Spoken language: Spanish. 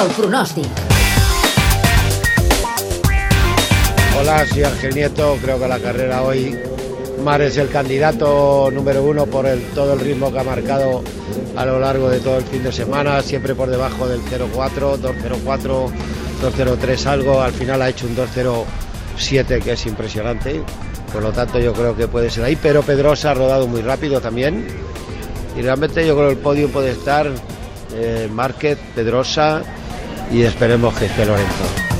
el pronòstic. Hola, soy Ángel Nieto. Creo que la carrera hoy Mar es el candidato número uno por el, todo el ritmo que ha marcado a lo largo de todo el fin de semana, siempre por debajo del 0-4, 2-0-4, 2-0-3 algo. Al final ha hecho un 2-0-7 que es impresionante. Por lo tanto, yo creo que puede ser ahí. Pero Pedrosa ha rodado muy rápido también. Y realmente yo creo que el podio puede estar eh, Pedrosa y esperemos que esté Lorenzo.